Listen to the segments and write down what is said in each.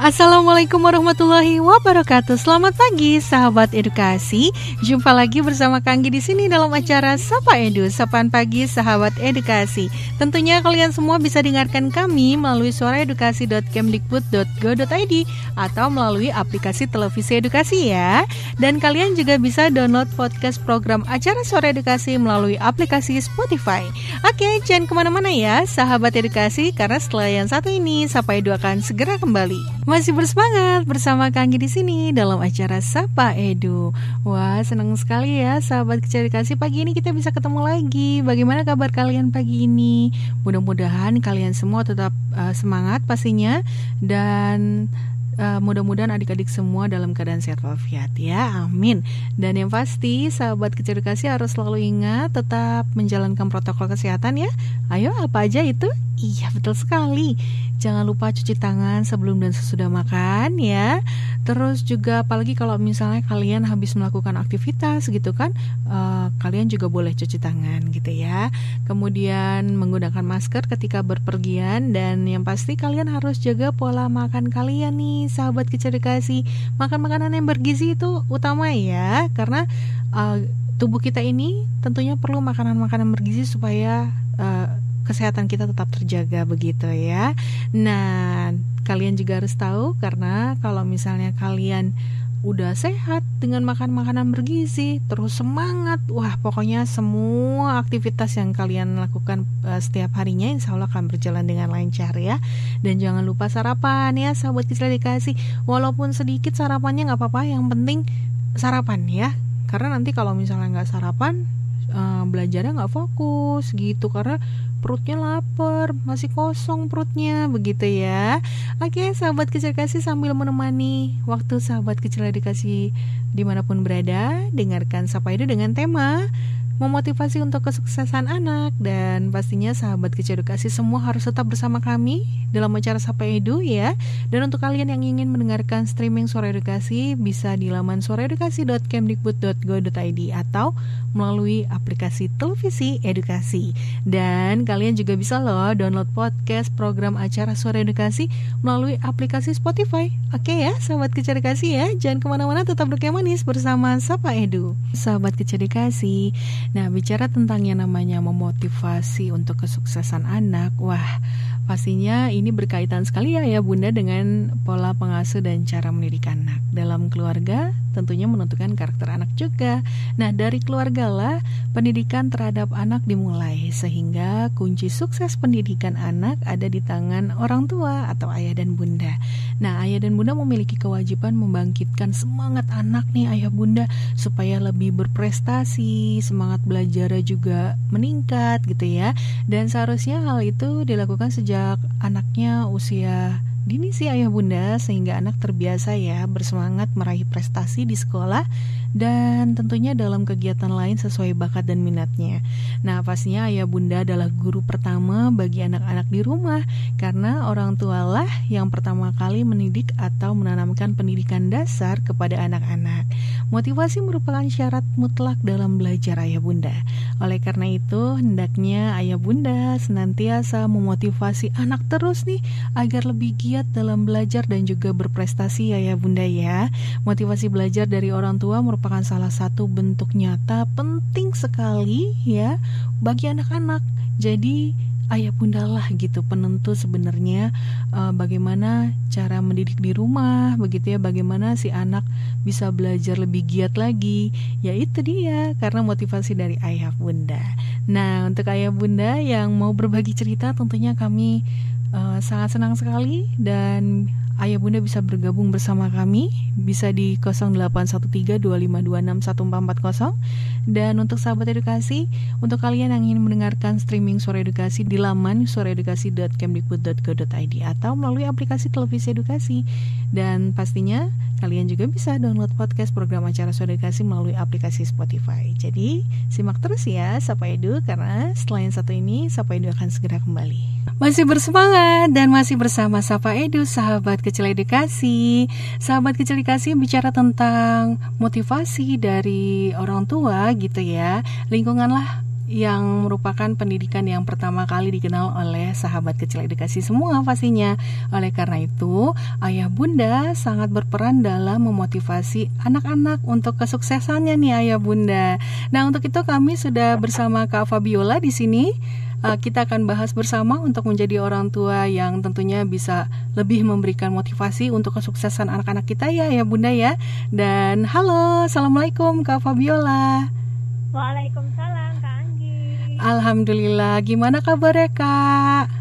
Assalamualaikum warahmatullahi wabarakatuh. Selamat pagi, sahabat edukasi. Jumpa lagi bersama Kanggi di sini dalam acara Sapa Edu, Sapaan Pagi Sahabat Edukasi. Tentunya kalian semua bisa dengarkan kami melalui suaraedukasi.kemdikbud.go.id atau melalui aplikasi televisi edukasi ya. Dan kalian juga bisa download podcast program acara Suara Edukasi melalui aplikasi Spotify. Oke, jangan ke mana-mana ya, sahabat edukasi, karena setelah yang satu ini, Sapa Edu akan segera kembali. Masih bersemangat bersama Kanggi di sini dalam acara Sapa Edu. Wah, senang sekali ya sahabat kecil dikasih pagi ini kita bisa ketemu lagi. Bagaimana kabar kalian pagi ini? Mudah-mudahan kalian semua tetap uh, semangat pastinya dan uh, mudah-mudahan adik-adik semua dalam keadaan sehat walafiat ya. Amin. Dan yang pasti sahabat kecil kasih harus selalu ingat tetap menjalankan protokol kesehatan ya. Ayo apa aja itu? Iya betul sekali. Jangan lupa cuci tangan sebelum dan sesudah makan ya. Terus juga apalagi kalau misalnya kalian habis melakukan aktivitas gitu kan uh, Kalian juga boleh cuci tangan gitu ya. Kemudian menggunakan masker ketika berpergian. Dan yang pasti kalian harus jaga pola makan kalian nih Sahabat kecil dikasih Makan makanan yang bergizi itu utama ya Karena uh, tubuh kita ini tentunya perlu makanan-makanan bergizi supaya uh, kesehatan kita tetap terjaga begitu ya. Nah, kalian juga harus tahu karena kalau misalnya kalian udah sehat dengan makan makanan bergizi, terus semangat, wah pokoknya semua aktivitas yang kalian lakukan uh, setiap harinya insya Allah akan berjalan dengan lancar ya. Dan jangan lupa sarapan ya, sahabat kecil dikasih. Walaupun sedikit sarapannya nggak apa-apa, yang penting sarapan ya. Karena nanti kalau misalnya nggak sarapan, uh, belajarnya nggak fokus gitu karena perutnya lapar, masih kosong perutnya, begitu ya. Oke, sahabat kecil kasih sambil menemani waktu sahabat kecil dikasih di mana pun berada, dengarkan Sapa itu dengan tema memotivasi untuk kesuksesan anak dan pastinya sahabat kecil edukasi semua harus tetap bersama kami dalam acara Sapa Edu ya. Dan untuk kalian yang ingin mendengarkan streaming Suara Edukasi bisa di laman suaraedukasi.kemdikbud.go.id atau melalui aplikasi televisi edukasi. Dan kalian juga bisa loh download podcast program acara Suara Edukasi melalui aplikasi Spotify. Oke ya, sahabat kecil edukasi ya. Jangan ke mana-mana, tetap duduk manis bersama Sapa Edu. Sahabat kecil edukasi, Nah, bicara tentang yang namanya memotivasi untuk kesuksesan anak, wah, pastinya ini berkaitan sekali ya ya Bunda dengan pola pengasuh dan cara mendidik anak. Dalam keluarga tentunya menentukan karakter anak juga. Nah, dari keluarga lah pendidikan terhadap anak dimulai sehingga kunci sukses pendidikan anak ada di tangan orang tua atau ayah dan bunda. Nah, ayah dan bunda memiliki kewajiban membangkitkan semangat anak nih ayah bunda supaya lebih berprestasi, semangat belajar juga meningkat gitu ya dan seharusnya hal itu dilakukan sejak anaknya usia dini sih ayah bunda sehingga anak terbiasa ya bersemangat meraih prestasi di sekolah dan tentunya dalam kegiatan lain sesuai bakat dan minatnya. Nah, pastinya ayah bunda adalah guru pertama bagi anak-anak di rumah karena orang tualah yang pertama kali mendidik atau menanamkan pendidikan dasar kepada anak-anak. Motivasi merupakan syarat mutlak dalam belajar ayah bunda. Oleh karena itu, hendaknya ayah bunda senantiasa memotivasi anak terus nih agar lebih giat dalam belajar dan juga berprestasi ayah bunda ya. Motivasi belajar dari orang tua merupakan salah satu bentuk nyata penting sekali ya bagi anak-anak. Jadi ayah bunda lah gitu penentu sebenarnya uh, bagaimana cara mendidik di rumah begitu ya bagaimana si anak bisa belajar lebih giat lagi ya itu dia karena motivasi dari ayah bunda nah untuk ayah bunda yang mau berbagi cerita tentunya kami uh, sangat senang sekali dan Ayah Bunda bisa bergabung bersama kami bisa di 081325261440 dan untuk sahabat edukasi untuk kalian yang ingin mendengarkan streaming suara edukasi di laman suaraedukasi.kemdikbud.go.id atau melalui aplikasi televisi edukasi dan pastinya kalian juga bisa download podcast program acara suara edukasi melalui aplikasi Spotify. Jadi simak terus ya Sapa Edu karena yang satu ini Sapa Edu akan segera kembali. Masih bersemangat dan masih bersama Sapa Edu, sahabat kecil edukasi. Sahabat kecil edukasi bicara tentang motivasi dari orang tua gitu ya. Lingkunganlah yang merupakan pendidikan yang pertama kali dikenal oleh sahabat kecil edukasi semua pastinya. Oleh karena itu, ayah bunda sangat berperan dalam memotivasi anak-anak untuk kesuksesannya nih ayah bunda. Nah, untuk itu kami sudah bersama Kak Fabiola di sini uh, kita akan bahas bersama untuk menjadi orang tua yang tentunya bisa lebih memberikan motivasi untuk kesuksesan anak-anak kita ya ya Bunda ya. Dan halo, Assalamualaikum Kak Fabiola. Waalaikumsalam Kak Anggi. Alhamdulillah, gimana kabarnya Kak?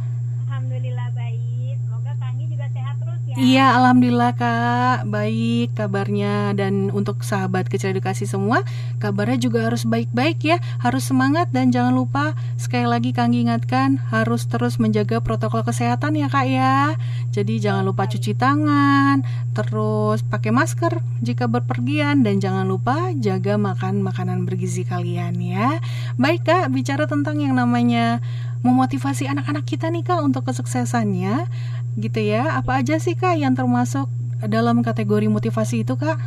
Iya, alhamdulillah Kak, baik kabarnya. Dan untuk sahabat kecil edukasi semua, kabarnya juga harus baik-baik ya, harus semangat dan jangan lupa sekali lagi Kang ingatkan harus terus menjaga protokol kesehatan ya Kak ya. Jadi jangan lupa cuci tangan, terus pakai masker jika berpergian. Dan jangan lupa jaga makan makanan bergizi kalian ya. Baik Kak, bicara tentang yang namanya memotivasi anak-anak kita nih Kak untuk kesuksesannya gitu ya. Apa aja sih Kak yang termasuk dalam kategori motivasi itu Kak?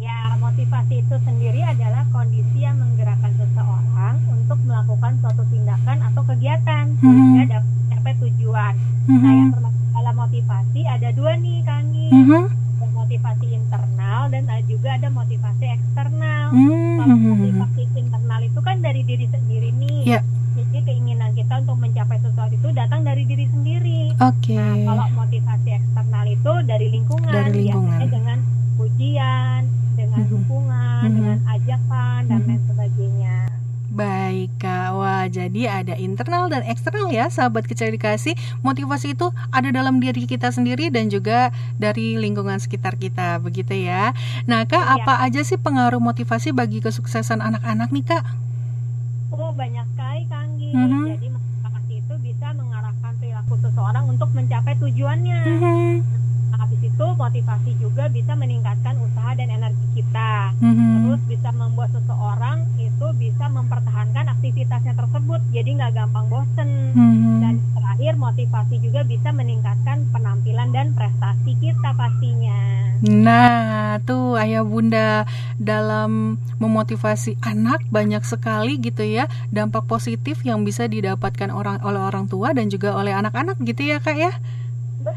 Ya, motivasi itu sendiri adalah kondisi yang menggerakkan seseorang untuk melakukan suatu tindakan atau kegiatan hmm. sehingga dapat mencapai tujuan. Hmm. Nah, yang termasuk dalam motivasi ada dua nih Kangi. Hmm. Ada motivasi internal dan juga ada motivasi eksternal. Hmm. Kalau motivasi internal itu kan dari diri sendiri nih. Yeah jadi keinginan kita untuk mencapai sesuatu itu datang dari diri sendiri. Oke. Okay. Nah, kalau motivasi eksternal itu dari lingkungan, dari lingkungan. biasanya dengan pujian, dengan mm-hmm. dukungan, mm-hmm. dengan ajakan dan mm-hmm. lain sebagainya. Baik Kak, wah jadi ada internal dan eksternal ya sahabat kecil dikasih Motivasi itu ada dalam diri kita sendiri dan juga dari lingkungan sekitar kita begitu ya Nah Kak, ya. apa aja sih pengaruh motivasi bagi kesuksesan anak-anak nih Kak? Oh banyak sekali Kanggi. Mm-hmm. Jadi motivasi itu bisa mengarahkan perilaku seseorang untuk mencapai tujuannya. Mm-hmm. habis itu motivasi juga bisa meningkatkan usaha dan energi kita. Mm-hmm. Terus bisa membuat seseorang itu bisa mempertahankan aktivitasnya tersebut. Jadi nggak gampang bosen. Mm-hmm. Dan terakhir motivasi juga bisa meningkatkan penampilan dan prestasi kita pastinya. Nah, tuh ayah bunda dalam memotivasi anak banyak sekali gitu ya dampak positif yang bisa didapatkan orang oleh orang tua dan juga oleh anak-anak gitu ya kak ya.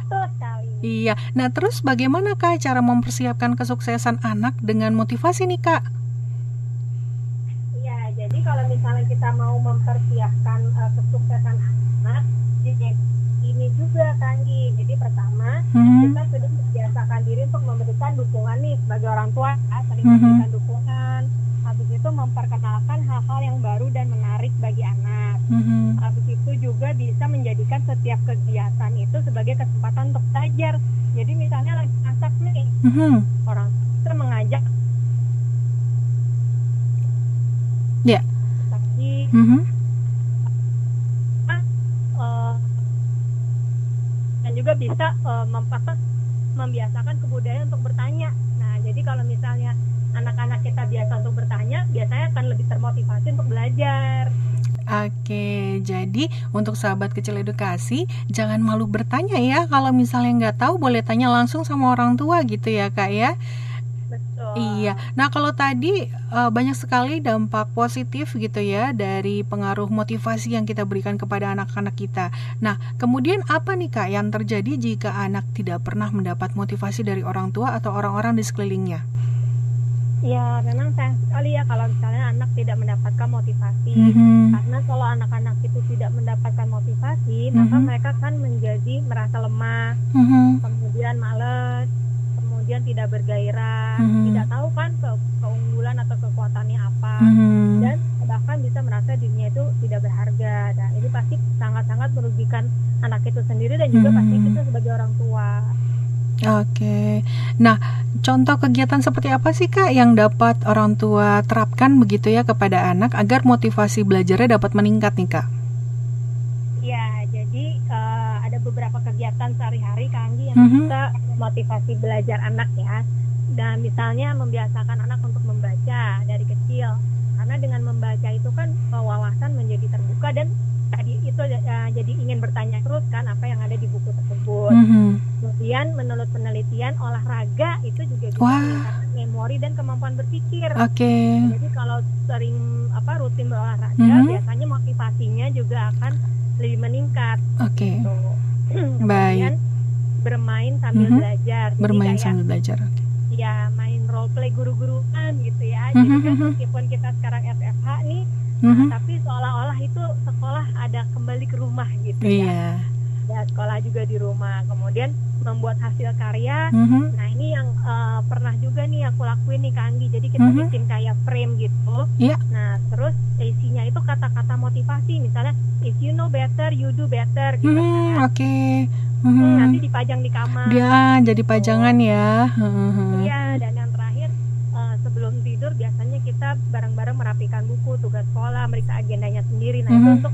Betul sekali. Iya. Nah, terus bagaimana kak cara mempersiapkan kesuksesan anak dengan motivasi nih kak? Iya, jadi kalau misalnya kita mau mempersiapkan uh, kesuksesan anak, ini juga Kanggi. Jadi pertama hmm. kita sudah membiasakan diri untuk memberikan dukungan nih sebagai orang tua, ya, saling hmm. memberikan dukungan. Habis itu memperkenalkan hal-hal yang baru dan menarik bagi anak. Hmm. Habis itu juga bisa menjadikan setiap kegiatan itu sebagai kesempatan untuk belajar. Jadi misalnya lagi masak nih, hmm. orang tua mengajak. Ya. Yeah. Mm-hmm juga bisa uh, membiasakan kebudayaan untuk bertanya. Nah, jadi kalau misalnya anak-anak kita biasa untuk bertanya, biasanya akan lebih termotivasi untuk belajar. Oke, jadi untuk sahabat kecil edukasi, jangan malu bertanya ya. Kalau misalnya nggak tahu, boleh tanya langsung sama orang tua gitu ya, kak ya. Iya. Nah, kalau tadi uh, banyak sekali dampak positif gitu ya dari pengaruh motivasi yang kita berikan kepada anak-anak kita. Nah, kemudian apa nih Kak yang terjadi jika anak tidak pernah mendapat motivasi dari orang tua atau orang-orang di sekelilingnya? Ya, memang sayang sekali ya kalau misalnya anak tidak mendapatkan motivasi. Mm -hmm. Karena kalau anak-anak itu tidak mendapatkan motivasi, mm -hmm. maka mereka kan menjadi merasa lemah, mm -hmm. kemudian males, kemudian tidak bergairah, mm-hmm. tidak tahu kan ke keunggulan atau kekuatannya apa, mm-hmm. dan bahkan kan bisa merasa dirinya itu tidak berharga dan ini pasti sangat-sangat merugikan anak itu sendiri dan juga pasti Hmm. kita sebagai orang tua Oke. Nah, contoh kegiatan seperti apa sih Kak yang dapat orang tua terapkan begitu ya kepada anak agar motivasi belajarnya dapat meningkat nih Kak? ya jadi eh, ada beberapa kegiatan sehari-hari Kak Anggi yang Mhm. bisa motivasi belajar anak ya dan misalnya membiasakan anak untuk membaca dari kecil karena dengan membaca itu kan eh, wawasan menjadi terbuka dan tadi itu eh, jadi ingin bertanya terus kan apa yang ada di buku tersebut Mhm. kemudian menurut penelitian olahraga itu juga bisa meningkatkan memori dan kemampuan berpikir Oke. jadi kalau sering apa rutin berolahraga Mhm. biasanya motivasinya juga akan lebih meningkat Oke. gitu. Baik. Bermain sambil Mhm. belajar Jadi Bermain kayak, sambil belajar. Ya main role play guru-guruan gitu ya jadi kan mhm. meskipun kita sekarang FFH nih Mhm. tapi seolah-olah itu sekolah ada kembali ke rumah gitu ya Iya. ada sekolah juga di rumah kemudian membuat hasil karya Mhm. Nah ini yang eh, pernah juga nih aku lakuin nih Kanggi. Jadi kita Mhm. bikin kayak frame gitu. Iya. Nah terus isinya itu kata-kata motivasi. Misalnya if you know better, you do better gitu Hmm, kan. Oke. Hmm, Mhm. nanti dipajang di kamar. Dia jadi pajangan ya. Mhm. Iya. Dan yang sebelum tidur biasanya kita bareng-bareng merapikan buku, tugas sekolah, meriksa agendanya sendiri. Nah itu Mhm. untuk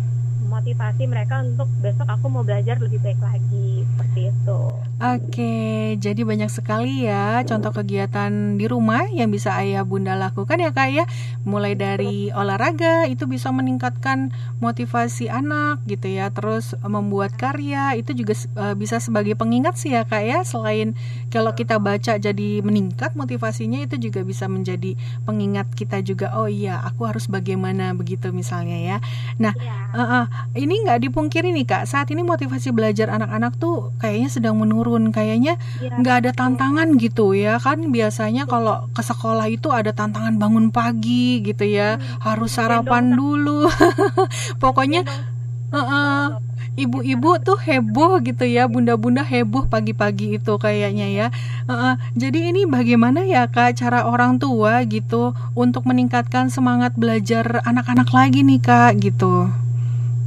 motivasi mereka untuk besok aku mau belajar lebih baik lagi seperti itu. Oke, jadi banyak sekali ya contoh kegiatan di rumah yang bisa ayah bunda lakukan ya kak ya. Mulai dari olahraga itu bisa meningkatkan motivasi anak gitu ya. Terus eh, membuat karya itu juga eh, bisa sebagai pengingat sih ya kak ya. Selain kalau kita baca jadi meningkat motivasinya itu juga bisa menjadi pengingat kita juga Oh iya aku harus bagaimana begitu misalnya ya. Iya. Eh, eh, ini nggak dipungkiri nih kak. Saat ini motivasi belajar anak-anak tuh kayaknya sedang menurun. Kayaknya Iya. nggak ada tantangan gitu ya. Kan biasanya kalau ke sekolah itu ada tantangan bangun pagi gitu ya. Harus sarapan dulu. Pokoknya eh, eh, ibu-ibu tuh heboh gitu ya. Bunda-bunda heboh pagi-pagi itu kayaknya ya. Eh, eh, jadi ini bagaimana ya kak cara orang tua gitu untuk meningkatkan semangat belajar anak-anak lagi nih kak gitu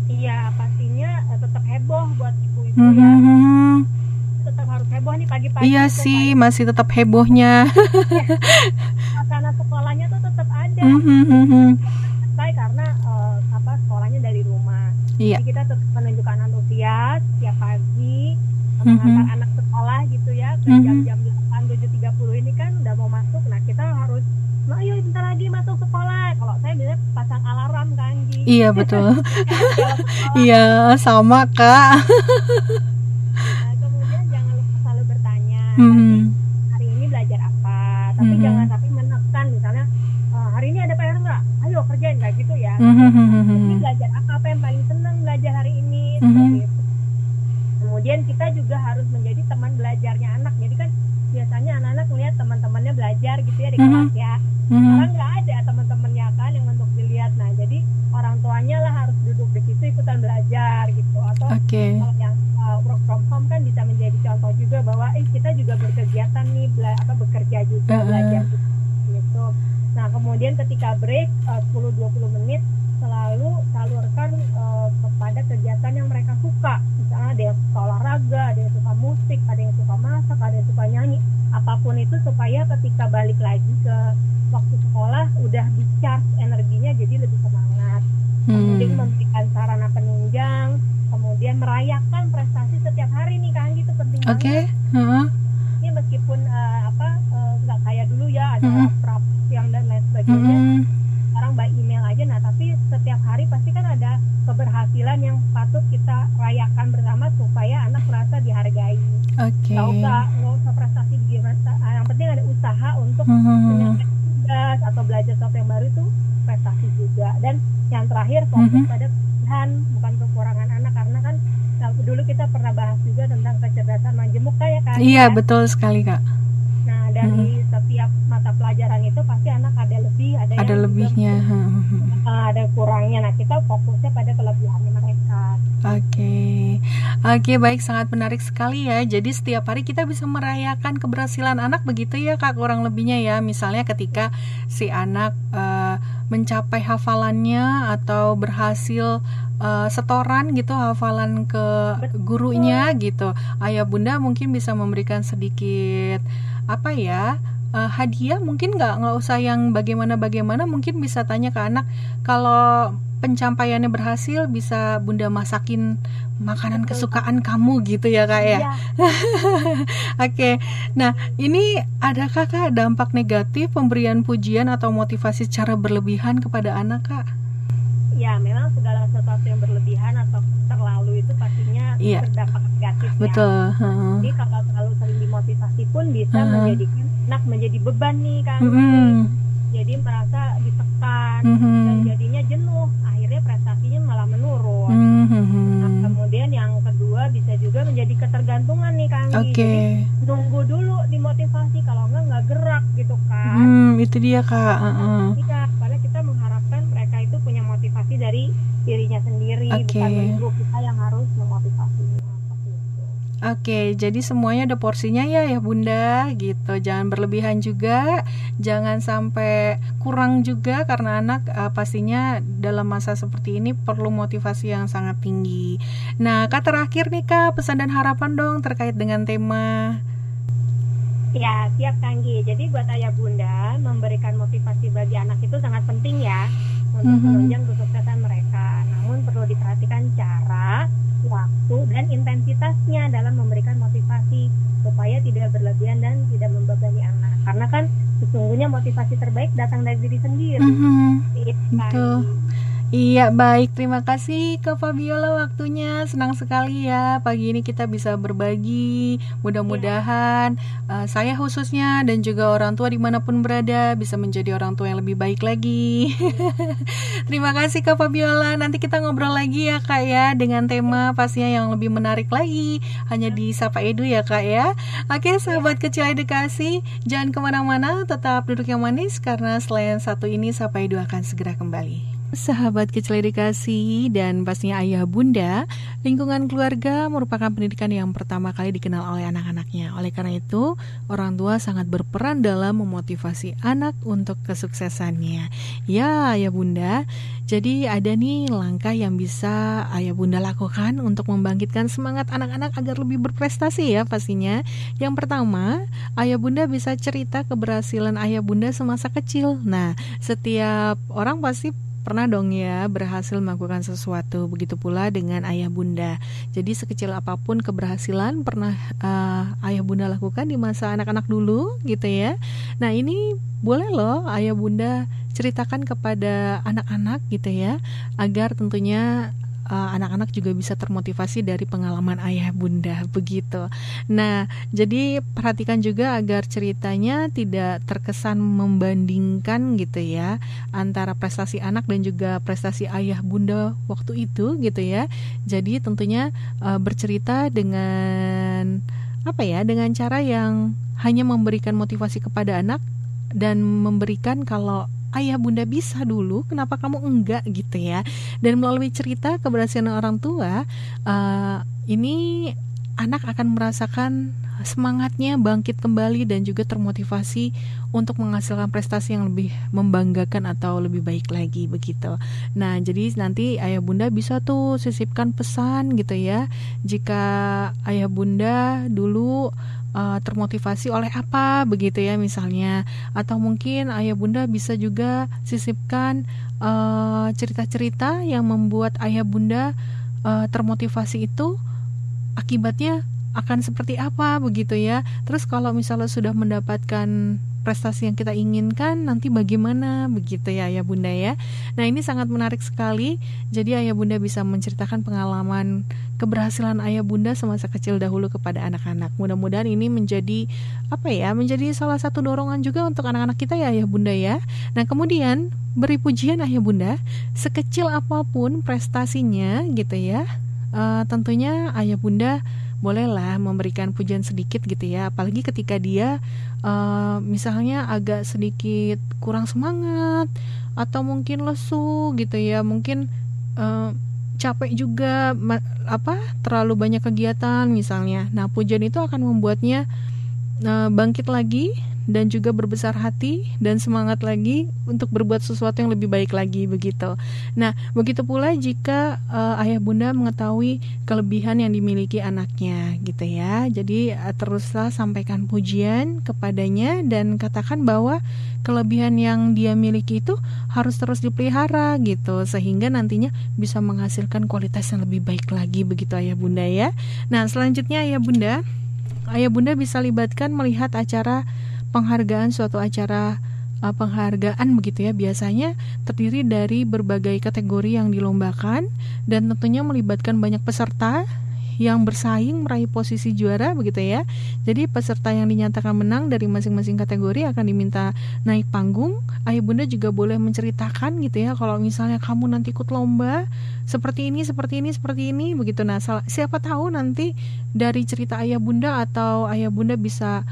Iya, pastinya eh, tetap heboh ya. mhm. Tetap harus heboh nih pagi-pagi. Iya sih, masih tetap hebohnya. Suasana sekolahnya tuh tetap ada. Mhm, mhm. Baik karena eh, apa sekolahnya dari rumah. Iya. Jadi kita tetap menunjukkan antusias tiap pagi Mhm. mengantar anak sekolah gitu ya ke Mhm. jam-jam 8 7.30 ini kan udah mau masuk. Nah, kita harus Nah, ayo bentar lagi masuk sekolah. Kalau saya biasanya pasang alarm kan. Iya betul. Iya sama kak. nah, kemudian jangan lupa selalu bertanya. Nanti hari ini belajar apa tapi Mhm. jangan sampai menekan misalnya "Eh, hari ini ada PR nggak ayo kerjain kayak gitu ya Mhm, mhm, ini mhm. belajar apa apa yang paling seneng belajar hari ini itu. kemudian kita juga harus menjadi teman belajarnya anak jadi kan biasanya anak-anak melihat teman-temannya belajar gitu ya di Mhm. kelas ya Mhm. sekarang nggak ada teman-temannya kan yang untuk dilihat nah jadi orang tuanya lah harus duduk di situ ikutan belajar gitu atau Oke. kalau yang uh, work from home kan bisa menjadi contoh juga bahwa eh kita juga berkegiatan nih bela- apa bekerja juga Uh-uh. belajar gitu. Nah kemudian ketika break uh, 10-20 menit selalu salurkan uh, kepada kegiatan yang mereka suka. Misalnya ada yang suka olahraga, ada yang suka musik, ada yang suka masak, ada yang suka nyanyi. Apa pun itu supaya ketika balik lagi ke waktu sekolah udah di charge energinya jadi lebih semangat kemudian Hmm. memberikan sarana penunjang, kemudian merayakan prestasi setiap hari nih Kang itu penting Oke. banget. Heeh. Ini meskipun eh, apa eh, nggak kayak dulu ya ada Mhm. rapat yang dan lain sebagainya. Mhm. Sekarang by email aja. Nah tapi setiap hari pasti kan ada keberhasilan yang patut kita rayakan bersama supaya anak merasa dihargai. Oke. Nggak usah nggak usah prestasi gimana. ah, Yang penting ada usaha untuk Mhm. menyelesaikan tugas atau belajar sesuatu yang baru itu prestasi juga dan yang terakhir fokus Mhm. pada kelebihan bukan kekurangan anak karena kan nah, dulu kita pernah bahas juga tentang kecerdasan majemuk ya kan Iya ya? betul sekali kak. nah dari setiap mata pelajaran itu pasti anak ada lebih ada, Ada yang lebihnya. juga, eh, ada kurangnya nah kita fokusnya pada kelebihannya mereka Oke, oke baik sangat menarik sekali ya. Jadi setiap hari kita bisa merayakan keberhasilan anak begitu ya kak kurang lebihnya ya. Misalnya ketika si anak eh, mencapai hafalannya atau berhasil uh, setoran gitu hafalan ke gurunya gitu ayah bunda mungkin bisa memberikan sedikit apa ya uh, hadiah mungkin nggak nggak usah yang bagaimana bagaimana mungkin bisa tanya ke anak kalau pencapaiannya berhasil bisa bunda masakin makanan kesukaan kamu gitu ya kak ya. Iya. Oke, nah ini adakah kak dampak negatif pemberian pujian atau motivasi secara berlebihan kepada anak kak? Ya memang segala sesuatu yang berlebihan atau terlalu itu pastinya iya. berdampak negatif ya. Betul. Uh-huh. Jadi kalau terlalu sering dimotivasi pun bisa uh-huh. menjadikan anak menjadi beban nih kan. Uh-huh. Jadi merasa ditekan uh-huh. dan jadinya jenuh prestasinya malah menurun. Mm -hmm. Nah, kemudian yang kedua bisa juga menjadi ketergantungan nih kami. Okay. Jadi nunggu dulu dimotivasi kalau enggak nggak gerak gitu kan. Hmm, itu dia kak. Uh -uh. Iya, karena kita mengharapkan motivasi dari dirinya sendiri, okay. bukan menunggu kita yang harus memotivasinya. Oke, jadi semuanya ada porsinya ya ya Bunda gitu. Jangan berlebihan juga, jangan sampai kurang juga karena anak uh, pastinya dalam masa seperti ini perlu motivasi yang sangat tinggi. Nah, kak terakhir nih Kak, pesan dan harapan dong terkait dengan tema Ya, siap Kanggi. Jadi buat ayah bunda, memberikan motivasi bagi anak itu sangat penting ya untuk mm -hmm. menunjang kesuksesan mereka. Namun perlu diperhatikan cara, waktu dan intensitasnya dalam memberikan motivasi supaya tidak berlebihan dan tidak membebani anak karena kan sesungguhnya motivasi terbaik datang dari diri sendiri mm -hmm. Betul. Iya baik. Terima kasih ke Fabiola waktunya. Senang sekali ya pagi ini kita bisa berbagi. Mudah-mudahan ya. uh, saya khususnya dan juga orang tua di mana pun berada bisa menjadi orang tua yang lebih baik lagi. Terima kasih ke Fabiola. Nanti kita ngobrol lagi ya kak ya dengan tema pastinya yang lebih menarik lagi. Hanya di Sapa Edu ya kak ya. Oke sahabat ya. kecil edukasi jangan ke mana-mana tetap duduk yang manis karena selain satu ini Sapa Edu akan segera kembali Sahabat kecil edukasi dan pastinya ayah bunda, lingkungan keluarga merupakan pendidikan yang pertama kali dikenal oleh anak-anaknya. Oleh karena itu, orang tua sangat berperan dalam memotivasi anak untuk kesuksesannya. Ya, ayah bunda, jadi ada nih langkah yang bisa ayah bunda lakukan untuk membangkitkan semangat anak-anak agar lebih berprestasi ya pastinya. Yang pertama, ayah bunda bisa cerita keberhasilan ayah bunda semasa kecil. Nah, setiap orang pasti pernah dong ya berhasil melakukan sesuatu begitu pula dengan ayah bunda. Jadi sekecil apa pun keberhasilan pernah uh, ayah bunda lakukan di masa anak-anak dulu gitu ya. Nah ini boleh loh ayah bunda ceritakan kepada anak-anak gitu ya agar tentunya Eh, anak-anak uh, juga bisa termotivasi dari pengalaman ayah bunda begitu. Nah, jadi perhatikan juga agar ceritanya tidak terkesan membandingkan gitu ya antara prestasi anak dan juga prestasi ayah bunda waktu itu gitu ya. Jadi tentunya uh, bercerita dengan apa ya dengan cara yang hanya memberikan motivasi kepada anak dan memberikan kalau ayah bunda bisa dulu kenapa kamu enggak gitu ya dan melalui cerita keberhasilan orang tua uh, ini anak akan merasakan semangatnya bangkit kembali dan juga termotivasi untuk menghasilkan prestasi yang lebih membanggakan atau lebih baik lagi begitu. Nah, jadi nanti ayah bunda bisa tuh sisipkan pesan gitu ya. Jika ayah bunda dulu uh, termotivasi oleh apa begitu ya misalnya. Atau mungkin ayah bunda bisa juga sisipkan eh, cerita-cerita uh, yang membuat ayah bunda uh, termotivasi itu akibatnya akan seperti apa begitu ya. Terus kalau misalnya sudah mendapatkan prestasi yang kita inginkan nanti bagaimana? Begitu ya ayah bunda ya. Nah ini sangat menarik sekali. Jadi ayah bunda bisa menceritakan pengalaman keberhasilan ayah bunda semasa kecil dahulu kepada anak-anak. Mudah-mudahan ini menjadi apa ya menjadi salah satu dorongan juga untuk anak-anak kita ya ayah bunda ya. Nah kemudian beri pujian ayah bunda. Sekecil apa pun prestasinya gitu ya uh, tentunya ayah bunda bolehlah memberikan pujian sedikit gitu ya. Apalagi ketika dia uh, misalnya agak sedikit kurang semangat atau mungkin lesu gitu ya. Mungkin uh, capek juga apa terlalu banyak kegiatan misalnya. Nah pujian itu akan membuatnya uh, bangkit lagi dan juga berbesar hati dan semangat lagi untuk berbuat sesuatu yang lebih baik lagi begitu. Nah, begitu pula jika uh, ayah bunda mengetahui kelebihan yang dimiliki anaknya gitu ya. Jadi uh, teruslah sampaikan pujian kepadanya dan katakan bahwa kelebihan yang dia miliki itu harus terus dipelihara gitu sehingga nantinya bisa menghasilkan kualitas yang lebih baik lagi begitu ayah bunda ya. Nah, selanjutnya ayah bunda ayah bunda bisa libatkan melihat acara penghargaan suatu acara uh, penghargaan begitu ya biasanya terdiri dari berbagai kategori yang dilombakan dan tentunya melibatkan banyak peserta yang bersaing meraih posisi juara begitu ya. Jadi peserta yang dinyatakan menang dari masing-masing kategori akan diminta naik panggung. Ayah bunda juga boleh menceritakan gitu ya kalau misalnya kamu nanti ikut lomba seperti ini, seperti ini, seperti ini begitu. Nah, siapa tahu nanti dari cerita ayah bunda atau ayah bunda bisa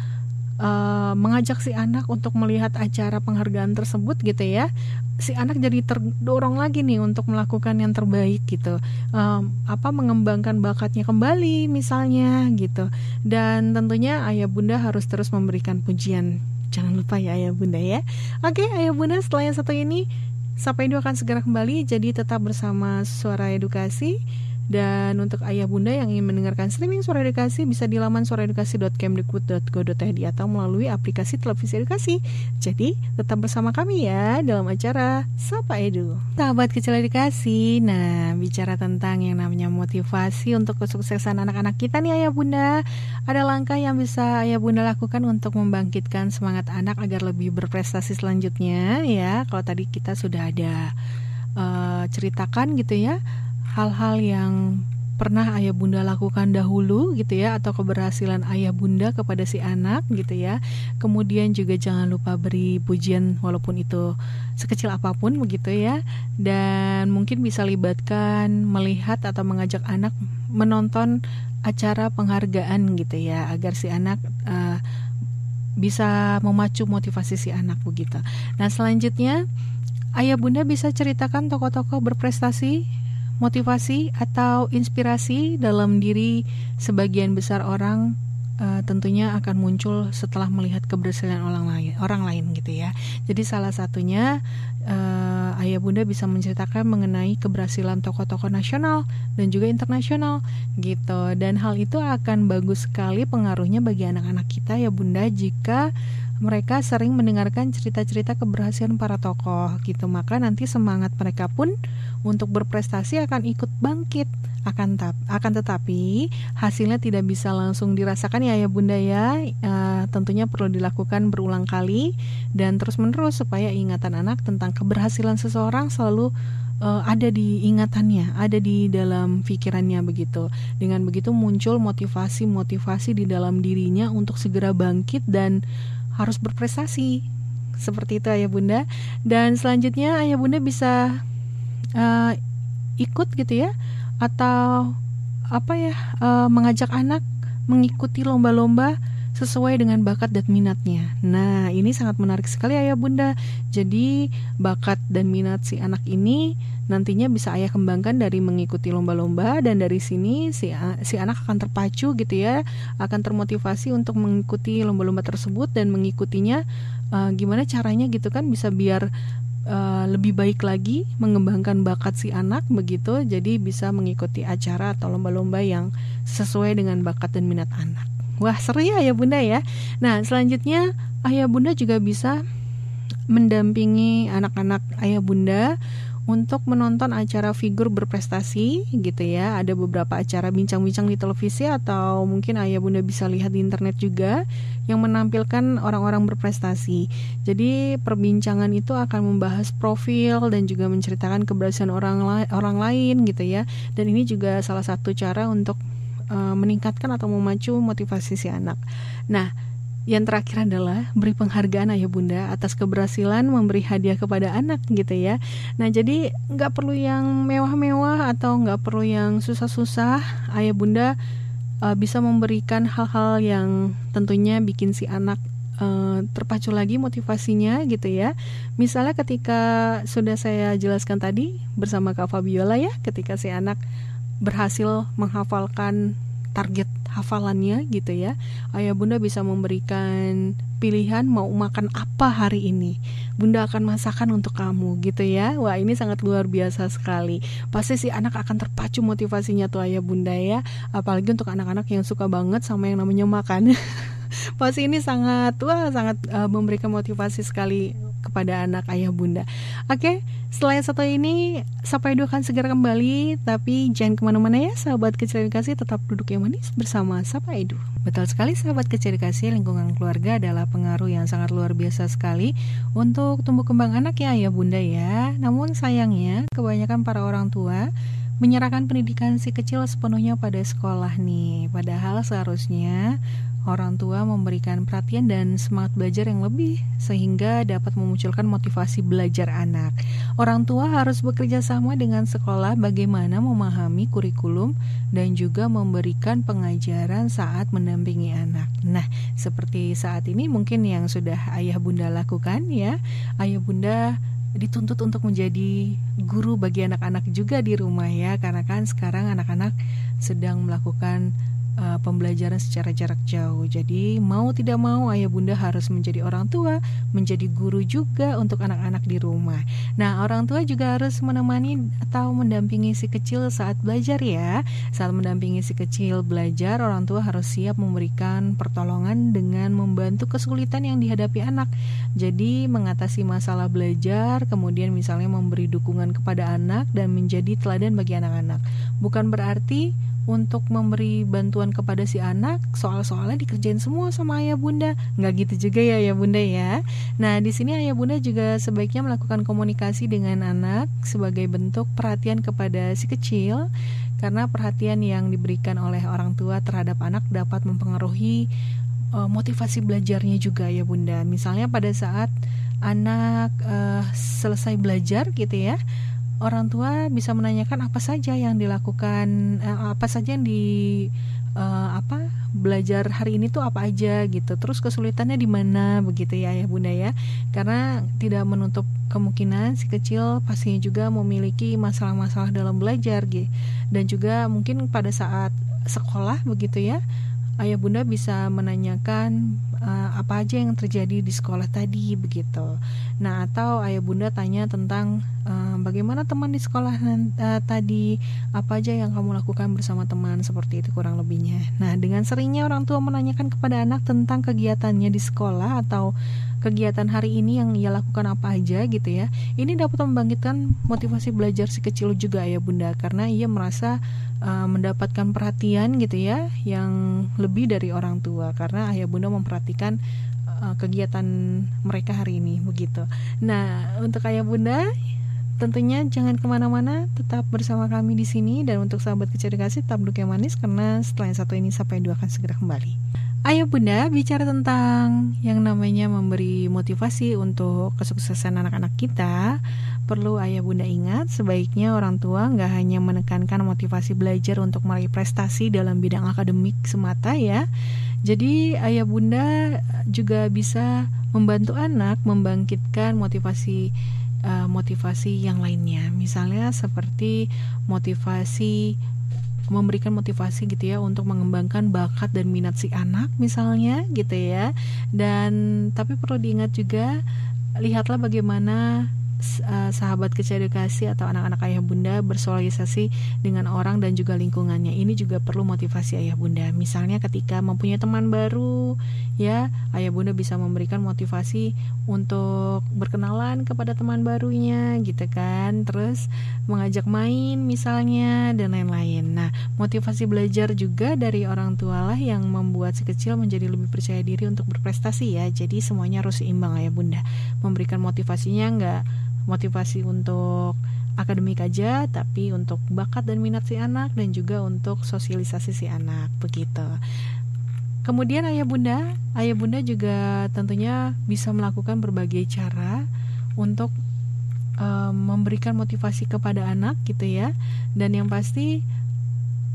uh, mengajak si anak untuk melihat acara penghargaan tersebut gitu ya. Si anak jadi terdorong lagi nih untuk melakukan yang terbaik gitu. Um, apa mengembangkan bakatnya kembali misalnya gitu. Dan tentunya ayah bunda harus terus memberikan pujian. Jangan lupa ya ayah bunda ya. Oke ayah bunda setelah yang satu ini Sampai itu akan segera kembali. Jadi tetap bersama Suara Edukasi dan untuk ayah bunda yang ingin mendengarkan streaming suara edukasi bisa di laman suaraedukasi.kemdikbud.go.id atau melalui aplikasi televisi edukasi. Jadi tetap bersama kami ya dalam acara Sapa Edu. Sahabat kecil edukasi, nah bicara tentang yang namanya motivasi untuk kesuksesan anak-anak kita nih ayah bunda. Ada langkah yang bisa ayah bunda lakukan untuk membangkitkan semangat anak agar lebih berprestasi selanjutnya ya. Kalau tadi kita sudah ada uh, ceritakan gitu ya hal-hal yang pernah ayah bunda lakukan dahulu gitu ya atau keberhasilan ayah bunda kepada si anak gitu ya. Kemudian juga jangan lupa beri pujian walaupun itu sekecil apa pun begitu ya. Dan mungkin bisa libatkan melihat atau mengajak anak menonton acara penghargaan gitu ya agar si anak uh, bisa memacu motivasi si anak begitu. Nah selanjutnya ayah bunda bisa ceritakan tokoh-tokoh berprestasi motivasi atau inspirasi dalam diri sebagian besar orang uh, tentunya akan muncul setelah melihat keberhasilan orang lain orang lain gitu ya. Jadi salah satunya uh, ayah bunda bisa menceritakan mengenai keberhasilan tokoh-tokoh nasional dan juga internasional gitu. Dan hal itu akan bagus sekali pengaruhnya bagi anak-anak kita ya bunda jika mereka sering mendengarkan cerita-cerita keberhasilan para tokoh gitu. Maka nanti semangat mereka pun untuk berprestasi akan ikut bangkit. Akan tap, akan tetapi hasilnya tidak bisa langsung dirasakan ya ya bunda ya. E, tentunya perlu dilakukan berulang kali dan terus menerus supaya ingatan anak tentang keberhasilan seseorang selalu e, ada di ingatannya ada di dalam pikirannya begitu. Dengan begitu muncul motivasi-motivasi di dalam dirinya untuk segera bangkit dan harus berprestasi seperti itu ayah bunda dan selanjutnya ayah bunda bisa uh, ikut gitu ya atau apa ya uh, mengajak anak mengikuti lomba-lomba sesuai dengan bakat dan minatnya. Nah, ini sangat menarik sekali ayah bunda. Jadi, bakat dan minat si anak ini nantinya bisa ayah kembangkan dari mengikuti lomba-lomba dan dari sini si si anak akan terpacu gitu ya, akan termotivasi untuk mengikuti lomba-lomba tersebut dan mengikutinya uh, gimana caranya gitu kan bisa biar Uh, lebih baik lagi mengembangkan bakat si anak begitu jadi bisa mengikuti acara atau lomba-lomba yang sesuai dengan bakat dan minat anak. Wah seru ya ayah bunda ya Nah selanjutnya ayah bunda juga bisa mendampingi anak-anak ayah bunda untuk menonton acara figur berprestasi gitu ya. Ada beberapa acara bincang-bincang di televisi atau mungkin ayah bunda bisa lihat di internet juga yang menampilkan orang-orang berprestasi. Jadi perbincangan itu akan membahas profil dan juga menceritakan keberhasilan orang la orang lain gitu ya. Dan ini juga salah satu cara untuk uh, meningkatkan atau memacu motivasi si anak. Nah, yang terakhir adalah beri penghargaan ayah bunda atas keberhasilan memberi hadiah kepada anak gitu ya. Nah jadi nggak perlu yang mewah-mewah atau nggak perlu yang susah-susah. Ayah bunda uh, bisa memberikan hal-hal yang tentunya bikin si anak uh, terpacu lagi motivasinya gitu ya. Misalnya ketika sudah saya jelaskan tadi bersama Kak Fabiola ya, ketika si anak berhasil menghafalkan target hafalannya gitu ya ayah bunda bisa memberikan pilihan mau makan apa hari ini. Bunda akan masakan untuk kamu gitu ya. Wah, ini sangat luar biasa sekali. Pasti si anak akan terpacu motivasinya tuh ayah bunda ya. Apalagi untuk anak-anak yang suka banget sama yang namanya makan. Pasti ini sangat wah sangat uh, memberikan motivasi sekali kepada anak ayah bunda. Oke, setelah satu ini sampai dua akan segera kembali, tapi jangan ke mana-mana ya sahabat kecil kasih tetap duduk yang manis bersama Sapa Edu. Betul sekali sahabat kecil kasih lingkungan keluarga adalah pengaruh yang sangat luar biasa sekali untuk tumbuh kembang anak ya ayah bunda ya. Namun sayangnya kebanyakan para orang tua menyerahkan pendidikan si kecil sepenuhnya pada sekolah nih. Padahal seharusnya orang tua memberikan perhatian dan semangat belajar yang lebih sehingga dapat memunculkan motivasi belajar anak. Orang tua harus bekerja sama dengan sekolah bagaimana memahami kurikulum dan juga memberikan pengajaran saat mendampingi anak. Nah, seperti saat ini mungkin yang sudah ayah bunda lakukan ya. Ayah bunda dituntut untuk menjadi guru bagi anak-anak juga di rumah ya karena kan sekarang anak-anak sedang melakukan uh, pembelajaran secara jarak jauh. Jadi mau tidak mau ayah bunda harus menjadi orang tua, menjadi guru juga untuk anak-anak di rumah. Nah orang tua juga harus menemani atau mendampingi si kecil saat belajar ya. Saat mendampingi si kecil belajar, orang tua harus siap memberikan pertolongan dengan membantu kesulitan yang dihadapi anak. Jadi mengatasi masalah belajar, kemudian misalnya memberi dukungan kepada anak dan menjadi teladan bagi anak-anak. Bukan berarti untuk memberi bantuan kepada si anak soal-soalnya dikerjain semua sama ayah bunda. Nggak gitu juga ya ayah bunda ya. Nah di sini ayah bunda juga sebaiknya melakukan komunikasi dengan anak sebagai bentuk perhatian kepada si kecil karena perhatian yang diberikan oleh orang tua terhadap anak dapat mempengaruhi uh, motivasi belajarnya juga ya bunda. Misalnya pada saat anak uh, selesai belajar gitu ya orang tua bisa menanyakan apa saja yang dilakukan eh, apa saja yang di uh, apa belajar hari ini tuh apa aja gitu. Terus kesulitannya di mana begitu ya ya bunda ya. Karena tidak menutup kemungkinan si kecil pastinya juga memiliki masalah-masalah dalam belajar gitu dan juga mungkin pada saat sekolah begitu ya ayah bunda bisa menanyakan uh, apa aja yang terjadi di sekolah tadi begitu. Nah atau ayah bunda tanya tentang uh, bagaimana teman di sekolah uh, tadi, apa aja yang kamu lakukan bersama teman seperti itu kurang lebihnya. Nah dengan seringnya orang tua menanyakan kepada anak tentang kegiatannya di sekolah atau kegiatan hari ini yang ia lakukan apa aja gitu ya. Ini dapat membangkitkan motivasi belajar si kecil juga ya bunda karena ia merasa uh, mendapatkan perhatian gitu ya yang lebih dari orang tua karena ayah bunda memperhatikan uh, kegiatan mereka hari ini begitu. Nah untuk ayah bunda tentunya jangan ke mana-mana tetap bersama kami di sini dan untuk sahabat kecil dikasih tetap duduk yang manis karena setelah yang satu ini sampai dua akan segera kembali. Ayo bunda bicara tentang yang namanya memberi motivasi untuk kesuksesan anak-anak kita. Perlu ayah bunda ingat sebaiknya orang tua nggak hanya menekankan motivasi belajar untuk meraih prestasi dalam bidang akademik semata ya. Jadi ayah bunda juga bisa membantu anak membangkitkan motivasi uh, motivasi yang lainnya. Misalnya seperti motivasi memberikan motivasi gitu ya untuk mengembangkan bakat dan minat si anak misalnya gitu ya. Dan tapi perlu diingat juga lihatlah bagaimana uh, sahabat kecil edukasi atau anak-anak ayah bunda bersosialisasi dengan orang dan juga lingkungannya. Ini juga perlu motivasi ayah bunda. Misalnya ketika mempunyai teman baru, ya ayah bunda bisa memberikan motivasi untuk berkenalan kepada teman barunya, gitu kan. Terus mengajak main misalnya dan lain-lain. Nah, motivasi belajar juga dari orang tua lah yang membuat si kecil menjadi lebih percaya diri untuk berprestasi ya. Jadi semuanya harus seimbang ayah bunda. Memberikan motivasinya enggak motivasi untuk akademik aja tapi untuk bakat dan minat si anak dan juga untuk sosialisasi si anak begitu. Kemudian ayah bunda, ayah bunda juga tentunya bisa melakukan berbagai cara untuk um, memberikan motivasi kepada anak gitu ya. Dan yang pasti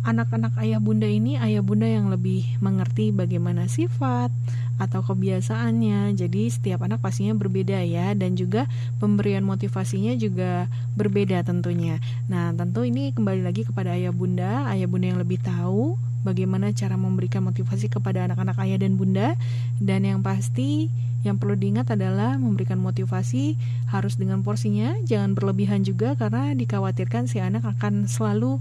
anak-anak ayah bunda ini ayah bunda yang lebih mengerti bagaimana sifat, atau kebiasaannya. Jadi setiap anak pastinya berbeda ya dan juga pemberian motivasinya juga berbeda tentunya. Nah, tentu ini kembali lagi kepada ayah bunda, ayah bunda yang lebih tahu bagaimana cara memberikan motivasi kepada anak-anak ayah dan bunda dan yang pasti yang perlu diingat adalah memberikan motivasi harus dengan porsinya jangan berlebihan juga karena dikhawatirkan si anak akan selalu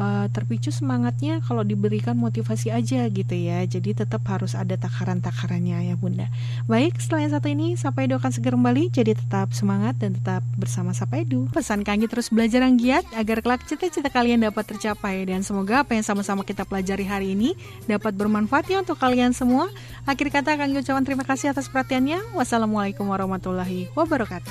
uh, terpicu semangatnya kalau diberikan motivasi aja gitu ya. Jadi tetap harus ada takaran-takarannya ya Bunda. Baik, setelah yang satu ini Sapa Edu akan segera kembali. Jadi tetap semangat dan tetap bersama Sapa Edu. Pesan Kanggi terus belajar yang giat agar kelak cita-cita kalian dapat tercapai dan semoga apa yang sama-sama kita pelajari hari ini dapat bermanfaat ya untuk kalian semua. Akhir kata Kanggi ucapan terima kasih atas perhatiannya. Wassalamualaikum warahmatullahi wabarakatuh.